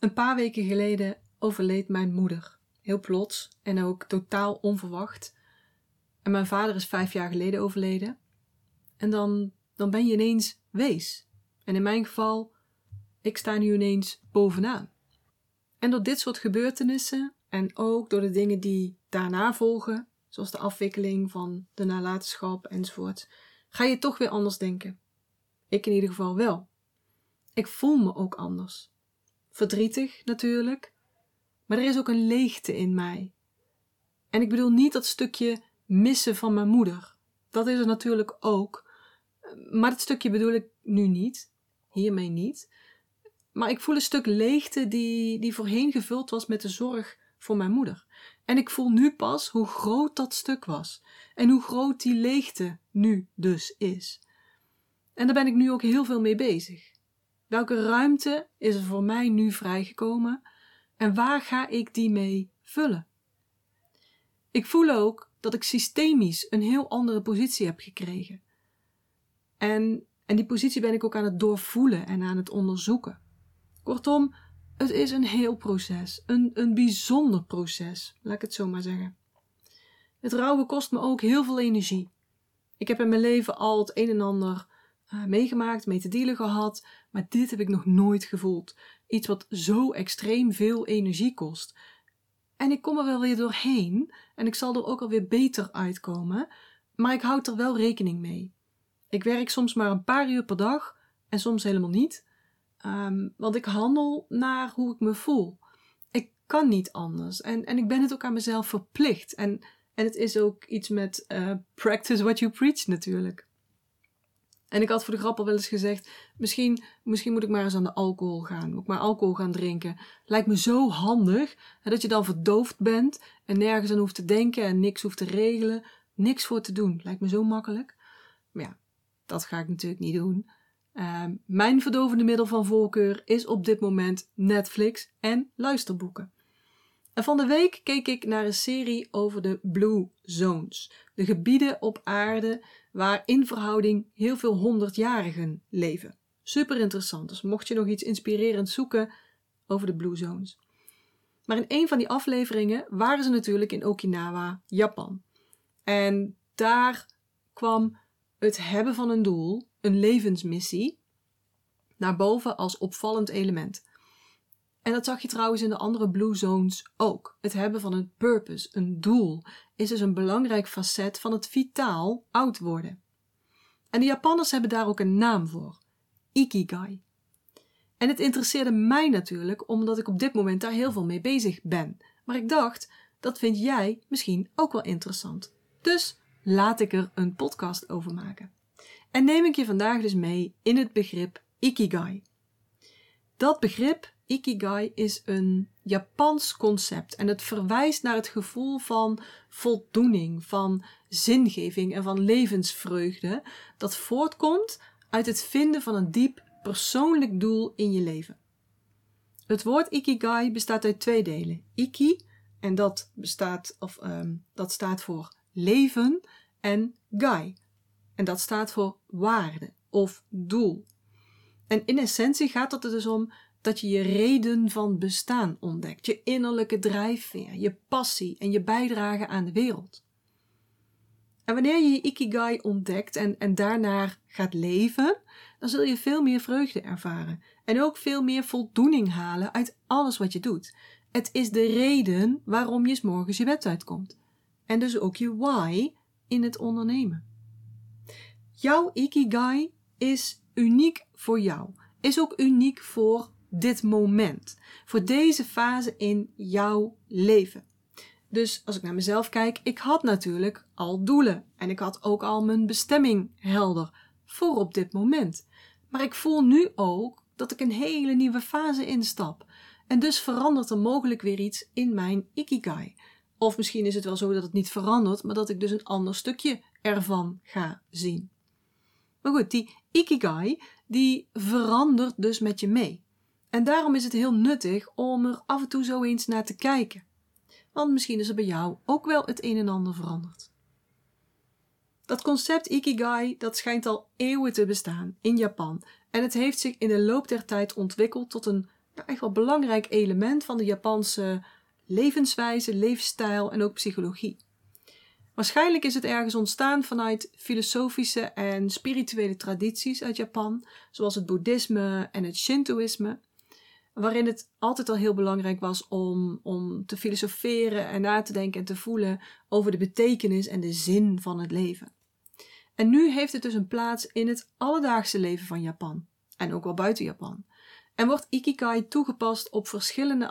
Een paar weken geleden overleed mijn moeder. Heel plots en ook totaal onverwacht. En mijn vader is vijf jaar geleden overleden. En dan, dan ben je ineens wees. En in mijn geval, ik sta nu ineens bovenaan. En door dit soort gebeurtenissen en ook door de dingen die daarna volgen, zoals de afwikkeling van de nalatenschap enzovoort, ga je toch weer anders denken. Ik in ieder geval wel. Ik voel me ook anders. Verdrietig natuurlijk, maar er is ook een leegte in mij. En ik bedoel niet dat stukje missen van mijn moeder. Dat is er natuurlijk ook. Maar dat stukje bedoel ik nu niet. Hiermee niet. Maar ik voel een stuk leegte die, die voorheen gevuld was met de zorg voor mijn moeder. En ik voel nu pas hoe groot dat stuk was. En hoe groot die leegte nu dus is. En daar ben ik nu ook heel veel mee bezig. Welke ruimte is er voor mij nu vrijgekomen en waar ga ik die mee vullen? Ik voel ook dat ik systemisch een heel andere positie heb gekregen. En, en die positie ben ik ook aan het doorvoelen en aan het onderzoeken. Kortom, het is een heel proces, een, een bijzonder proces, laat ik het zo maar zeggen. Het rouwen kost me ook heel veel energie. Ik heb in mijn leven al het een en ander uh, meegemaakt, mee te dealen gehad, maar dit heb ik nog nooit gevoeld. Iets wat zo extreem veel energie kost. En ik kom er wel weer doorheen en ik zal er ook alweer beter uitkomen, maar ik houd er wel rekening mee. Ik werk soms maar een paar uur per dag en soms helemaal niet, um, want ik handel naar hoe ik me voel. Ik kan niet anders en, en ik ben het ook aan mezelf verplicht. En, en het is ook iets met uh, practice what you preach natuurlijk. En ik had voor de grap al wel eens gezegd: misschien, misschien moet ik maar eens aan de alcohol gaan. Moet ik maar alcohol gaan drinken. Lijkt me zo handig hè, dat je dan verdoofd bent en nergens aan hoeft te denken en niks hoeft te regelen. Niks voor te doen. Lijkt me zo makkelijk. Maar ja, dat ga ik natuurlijk niet doen. Uh, mijn verdovende middel van voorkeur is op dit moment Netflix en luisterboeken. En van de week keek ik naar een serie over de Blue Zones, de gebieden op aarde waar in verhouding heel veel honderdjarigen leven. Super interessant, dus mocht je nog iets inspirerends zoeken over de Blue Zones. Maar in een van die afleveringen waren ze natuurlijk in Okinawa, Japan. En daar kwam het hebben van een doel, een levensmissie, naar boven als opvallend element. En dat zag je trouwens in de andere Blue Zones ook. Het hebben van een purpose, een doel, is dus een belangrijk facet van het vitaal oud worden. En de Japanners hebben daar ook een naam voor: Ikigai. En het interesseerde mij natuurlijk omdat ik op dit moment daar heel veel mee bezig ben. Maar ik dacht, dat vind jij misschien ook wel interessant. Dus laat ik er een podcast over maken. En neem ik je vandaag dus mee in het begrip Ikigai. Dat begrip Ikigai is een Japans concept en het verwijst naar het gevoel van voldoening, van zingeving en van levensvreugde dat voortkomt uit het vinden van een diep persoonlijk doel in je leven. Het woord Ikigai bestaat uit twee delen. Iki, en dat, bestaat, of, um, dat staat voor leven, en Gai, en dat staat voor waarde of doel. En in essentie gaat het er dus om dat je je reden van bestaan ontdekt, je innerlijke drijfveer, je passie en je bijdrage aan de wereld. En wanneer je je ikigai ontdekt en, en daarnaar gaat leven, dan zul je veel meer vreugde ervaren en ook veel meer voldoening halen uit alles wat je doet. Het is de reden waarom je s morgens je bed uitkomt. En dus ook je why in het ondernemen. Jouw ikigai is uniek voor jou, is ook uniek voor dit moment, voor deze fase in jouw leven. Dus als ik naar mezelf kijk, ik had natuurlijk al doelen en ik had ook al mijn bestemming helder voor op dit moment. Maar ik voel nu ook dat ik een hele nieuwe fase instap. En dus verandert er mogelijk weer iets in mijn ikigai. Of misschien is het wel zo dat het niet verandert, maar dat ik dus een ander stukje ervan ga zien. Maar goed, die ikigai, die verandert dus met je mee. En daarom is het heel nuttig om er af en toe zo eens naar te kijken. Want misschien is er bij jou ook wel het een en ander veranderd. Dat concept Ikigai dat schijnt al eeuwen te bestaan in Japan en het heeft zich in de loop der tijd ontwikkeld tot een, echt wel belangrijk element van de Japanse levenswijze, levensstijl en ook psychologie. Waarschijnlijk is het ergens ontstaan vanuit filosofische en spirituele tradities uit Japan, zoals het boeddhisme en het shintoïsme, waarin het altijd al heel belangrijk was om, om te filosoferen en na te denken en te voelen over de betekenis en de zin van het leven. En nu heeft het dus een plaats in het alledaagse leven van Japan en ook wel buiten Japan. En wordt Ikigai toegepast op verschillende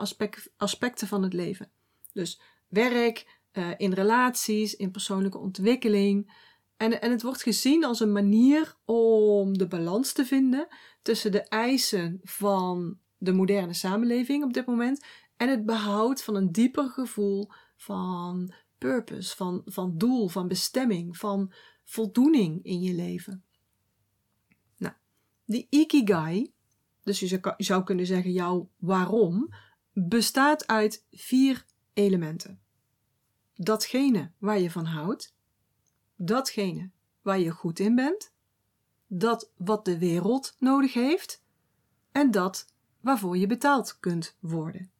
aspecten van het leven. Dus werk, uh, in relaties, in persoonlijke ontwikkeling. En, en het wordt gezien als een manier om de balans te vinden tussen de eisen van de moderne samenleving op dit moment en het behoud van een dieper gevoel van purpose, van, van doel, van bestemming, van voldoening in je leven. Nou, die ikigai, dus je zou, kunnen zeggen jouw waarom, bestaat uit vier elementen datgene waar je van houdt, datgene waar je goed in bent, dat wat de wereld nodig heeft en dat waarvoor je betaald kunt worden.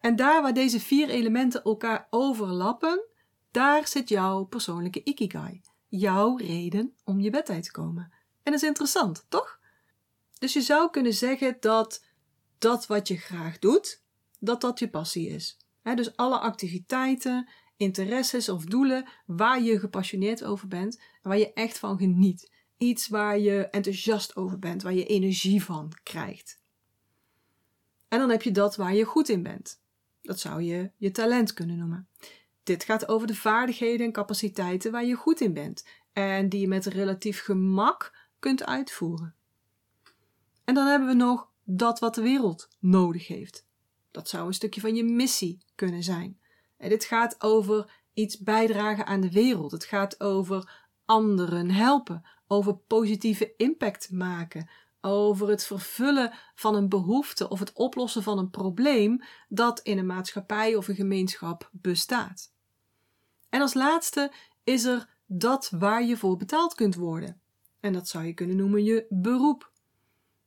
En daar waar deze vier elementen elkaar overlappen, daar zit jouw persoonlijke ikigai, jouw reden om je bed te komen. En dat is interessant, toch? Dus je zou kunnen zeggen dat dat wat je graag doet, dat dat je passie is dus alle activiteiten, interesses of doelen waar je gepassioneerd over bent en waar je echt van geniet. Iets waar je enthousiast over bent, waar je energie van krijgt. En dan heb je dat waar je goed in bent. Dat zou je je talent kunnen noemen. Dit gaat over de vaardigheden en capaciteiten waar je goed in bent en die je met relatief gemak kunt uitvoeren. En dan hebben we nog dat wat de wereld nodig heeft. Dat zou een stukje van je missie kunnen zijn. En dit gaat over iets bijdragen aan de wereld. Het gaat over anderen helpen, over positieve impact maken, over het vervullen van een behoefte of het oplossen van een probleem dat in een maatschappij of een gemeenschap bestaat. En als laatste is er dat waar je voor betaald kunt worden. En dat zou je kunnen noemen je beroep.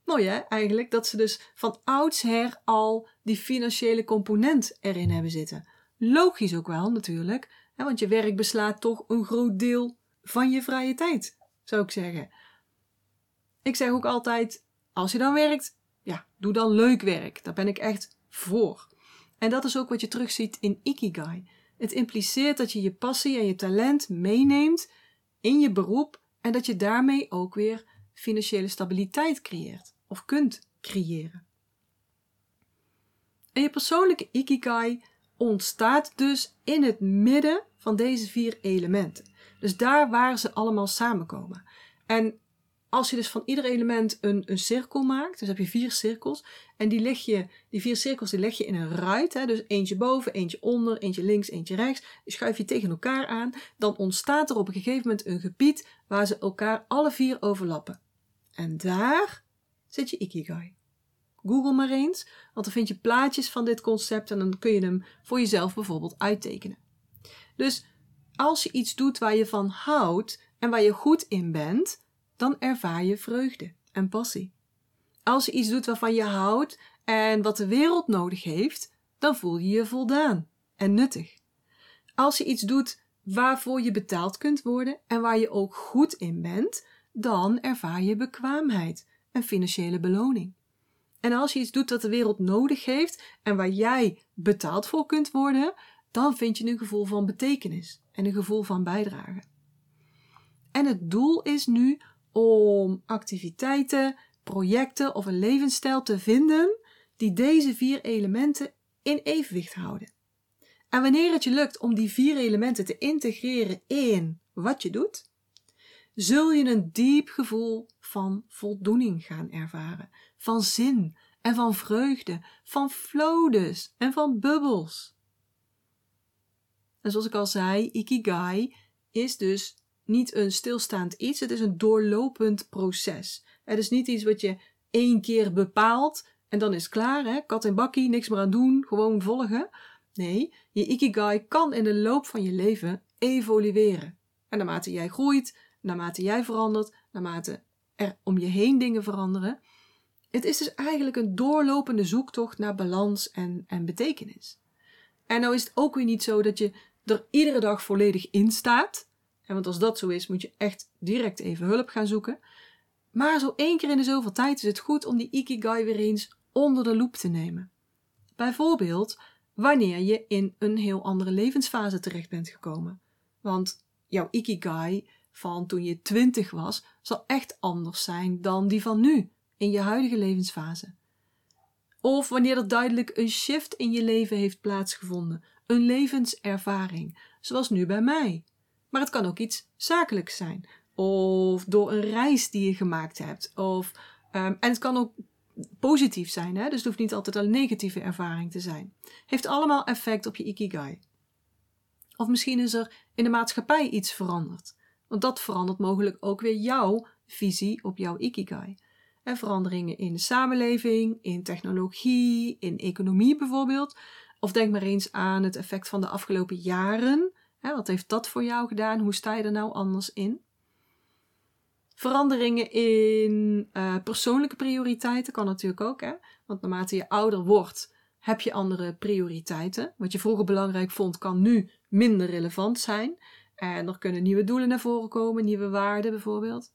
Mooi hè, eigenlijk, dat ze dus van oudsher al die financiële component erin hebben zitten. Logisch ook wel, natuurlijk, want je werk beslaat toch een groot deel van je vrije tijd, zou ik zeggen. Ik zeg ook altijd, als je dan werkt, ja, doe dan leuk werk. Daar ben ik echt voor. En dat is ook wat je terugziet in Ikigai. Het impliceert dat je je passie en je talent meeneemt in je beroep en dat je daarmee ook weer financiële stabiliteit creëert of kunt creëren. En je persoonlijke ikigai ontstaat dus in het midden van deze vier elementen. Dus daar waar ze allemaal samenkomen. En als je dus van ieder element een, een cirkel maakt, dus heb je vier cirkels, en die, leg je, die vier cirkels die leg je in een ruit, hè, dus eentje boven, eentje onder, eentje links, eentje rechts, die schuif je tegen elkaar aan, dan ontstaat er op een gegeven moment een gebied waar ze elkaar alle vier overlappen. En daar zit je Ikigai. Google maar eens, want dan vind je plaatjes van dit concept en dan kun je hem voor jezelf bijvoorbeeld uittekenen. Dus als je iets doet waar je van houdt en waar je goed in bent, dan ervaar je vreugde en passie. Als je iets doet waarvan je houdt en wat de wereld nodig heeft, dan voel je je voldaan en nuttig. Als je iets doet waarvoor je betaald kunt worden en waar je ook goed in bent, dan ervaar je bekwaamheid en financiële beloning. En als je iets doet dat de wereld nodig heeft en waar jij betaald voor kunt worden, dan vind je een gevoel van betekenis en een gevoel van bijdrage. En het doel is nu om activiteiten, projecten of een levensstijl te vinden die deze vier elementen in evenwicht houden. En wanneer het je lukt om die vier elementen te integreren in wat je doet, zul je een diep gevoel van voldoening gaan ervaren, van zin en van vreugde, van flow en van bubbels. En zoals ik al zei, ikigai is dus niet een stilstaand iets, het is een doorlopend proces. Het is niet iets wat je één keer bepaalt en dan is klaar, hè? kat en bakkie, niks meer aan doen, gewoon volgen. Nee, je ikigai kan in de loop van je leven evolueren. En naarmate jij groeit, naarmate jij verandert, naarmate er om je heen dingen veranderen, Het is dus eigenlijk een doorlopende zoektocht naar balans en, en betekenis. En nou is het ook weer niet zo dat je er iedere dag volledig in staat. En want als dat zo is, moet je echt direct even hulp gaan zoeken. Maar zo één keer in de zoveel tijd is het goed om die Ikigai weer eens onder de loep te nemen. Bijvoorbeeld wanneer je in een heel andere levensfase terecht bent gekomen. Want jouw Ikigai van toen je 20 was, zal echt anders zijn dan die van nu, in je huidige levensfase. Of wanneer er duidelijk een shift in je leven heeft plaatsgevonden, een levenservaring, zoals nu bij mij. Maar het kan ook iets zakelijks zijn, of door een reis die je gemaakt hebt. Of, um, en het kan ook positief zijn, hè? dus het hoeft niet altijd een negatieve ervaring te zijn. Heeft allemaal effect op je ikigai. Of misschien is er in de maatschappij iets veranderd. Want dat verandert mogelijk ook weer jouw visie op jouw ikigai. En veranderingen in de samenleving, in technologie, in economie bijvoorbeeld. Of denk maar eens aan het effect van de afgelopen jaren. Wat heeft dat voor jou gedaan? Hoe sta je er nou anders in? Veranderingen in uh, persoonlijke prioriteiten kan natuurlijk ook. Hè? Want naarmate je ouder wordt, heb je andere prioriteiten. Wat je vroeger belangrijk vond, kan nu minder relevant zijn. En er kunnen nieuwe doelen naar voren komen, nieuwe waarden bijvoorbeeld.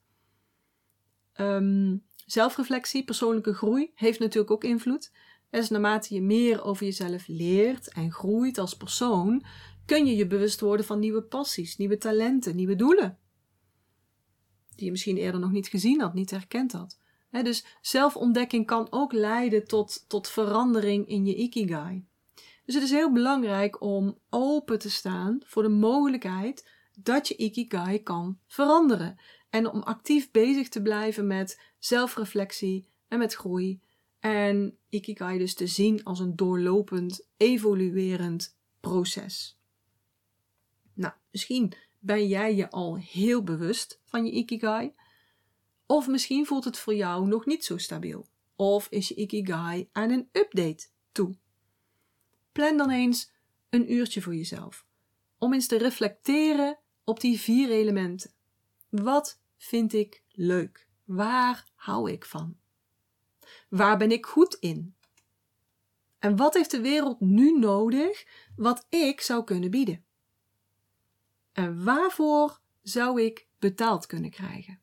Um, zelfreflectie, persoonlijke groei heeft natuurlijk ook invloed. Dus naarmate je meer over jezelf leert en groeit als persoon, kun je je bewust worden van nieuwe passies, nieuwe talenten, nieuwe doelen. Die je misschien eerder nog niet gezien had, niet herkend had. dus zelfontdekking kan ook leiden tot, tot verandering in je ikigai. Dus het is heel belangrijk om open te staan voor de mogelijkheid dat je ikigai kan veranderen. En om actief bezig te blijven met zelfreflectie en met groei. En ikigai dus te zien als een doorlopend, evoluerend proces. Nou, misschien ben jij je al heel bewust van je ikigai. Of misschien voelt het voor jou nog niet zo stabiel. Of is je ikigai aan een update toe. Plan dan eens een uurtje voor jezelf. Om eens te reflecteren op die vier elementen. Wat vind ik leuk? Waar hou ik van? Waar ben ik goed in? En wat heeft de wereld nu nodig wat ik zou kunnen bieden? En waarvoor zou ik betaald kunnen krijgen?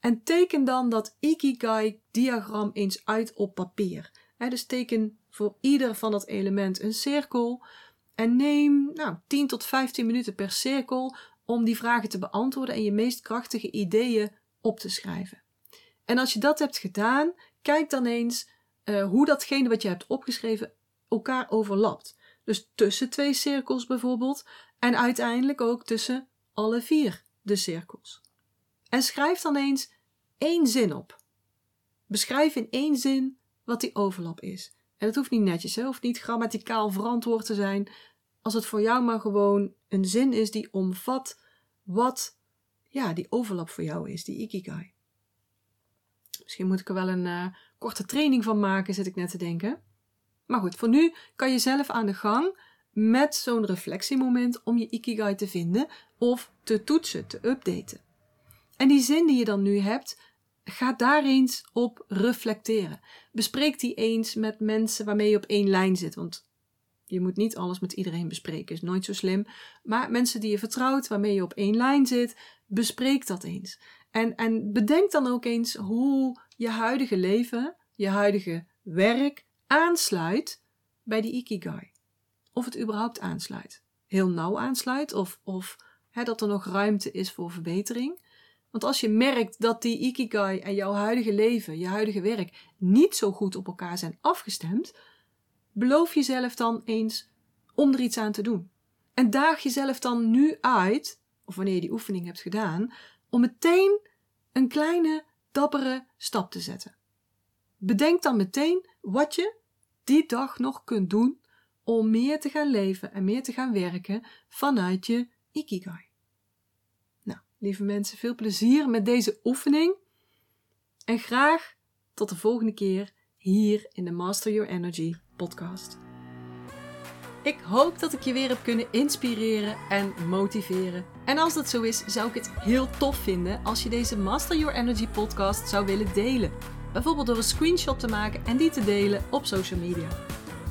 En teken dan dat Ikigai-diagram eens uit op papier. dus teken voor ieder van dat element een cirkel en neem nou, 10 tot 15 minuten per cirkel om die vragen te beantwoorden en je meest krachtige ideeën op te schrijven. En als je dat hebt gedaan, kijk dan eens uh, hoe datgene wat je hebt opgeschreven elkaar overlapt. Dus tussen twee cirkels bijvoorbeeld en uiteindelijk ook tussen alle vier de cirkels. En schrijf dan eens één zin op. Beschrijf in één zin wat die overlap is. En dat hoeft niet netjes, hè? hoeft niet grammaticaal verantwoord te zijn. Als het voor jou maar gewoon een zin is die omvat wat ja, die overlap voor jou is, die ikigai. Misschien moet ik er wel een uh, korte training van maken, zit ik net te denken. Maar goed, voor nu kan je zelf aan de gang met zo'n reflectiemoment om je ikigai te vinden of te toetsen, te updaten. En die zin die je dan nu hebt, ga daar eens op reflecteren. Bespreek die eens met mensen waarmee je op één lijn zit. Want je moet niet alles met iedereen bespreken, is nooit zo slim. Maar mensen die je vertrouwt, waarmee je op één lijn zit, bespreek dat eens. En, en bedenk dan ook eens hoe je huidige leven, je huidige werk aansluit bij die ikigai. Of het überhaupt aansluit. Heel nauw aansluit of, of hè, dat er nog ruimte is voor verbetering. Want als je merkt dat die ikigai en jouw huidige leven, je huidige werk niet zo goed op elkaar zijn afgestemd, beloof jezelf dan eens om er iets aan te doen. En daag jezelf dan nu uit, of wanneer je die oefening hebt gedaan, om meteen een kleine, dappere stap te zetten. Bedenk dan meteen wat je die dag nog kunt doen om meer te gaan leven en meer te gaan werken vanuit je ikigai. Nou, lieve mensen, veel plezier met deze oefening en graag tot de volgende keer hier in de Master Your Energy podcast. Ik hoop dat ik je weer heb kunnen inspireren en motiveren. En als dat zo is, zou ik het heel tof vinden als je deze Master Your Energy podcast zou willen delen. Bijvoorbeeld door een screenshot te maken en die te delen op social media.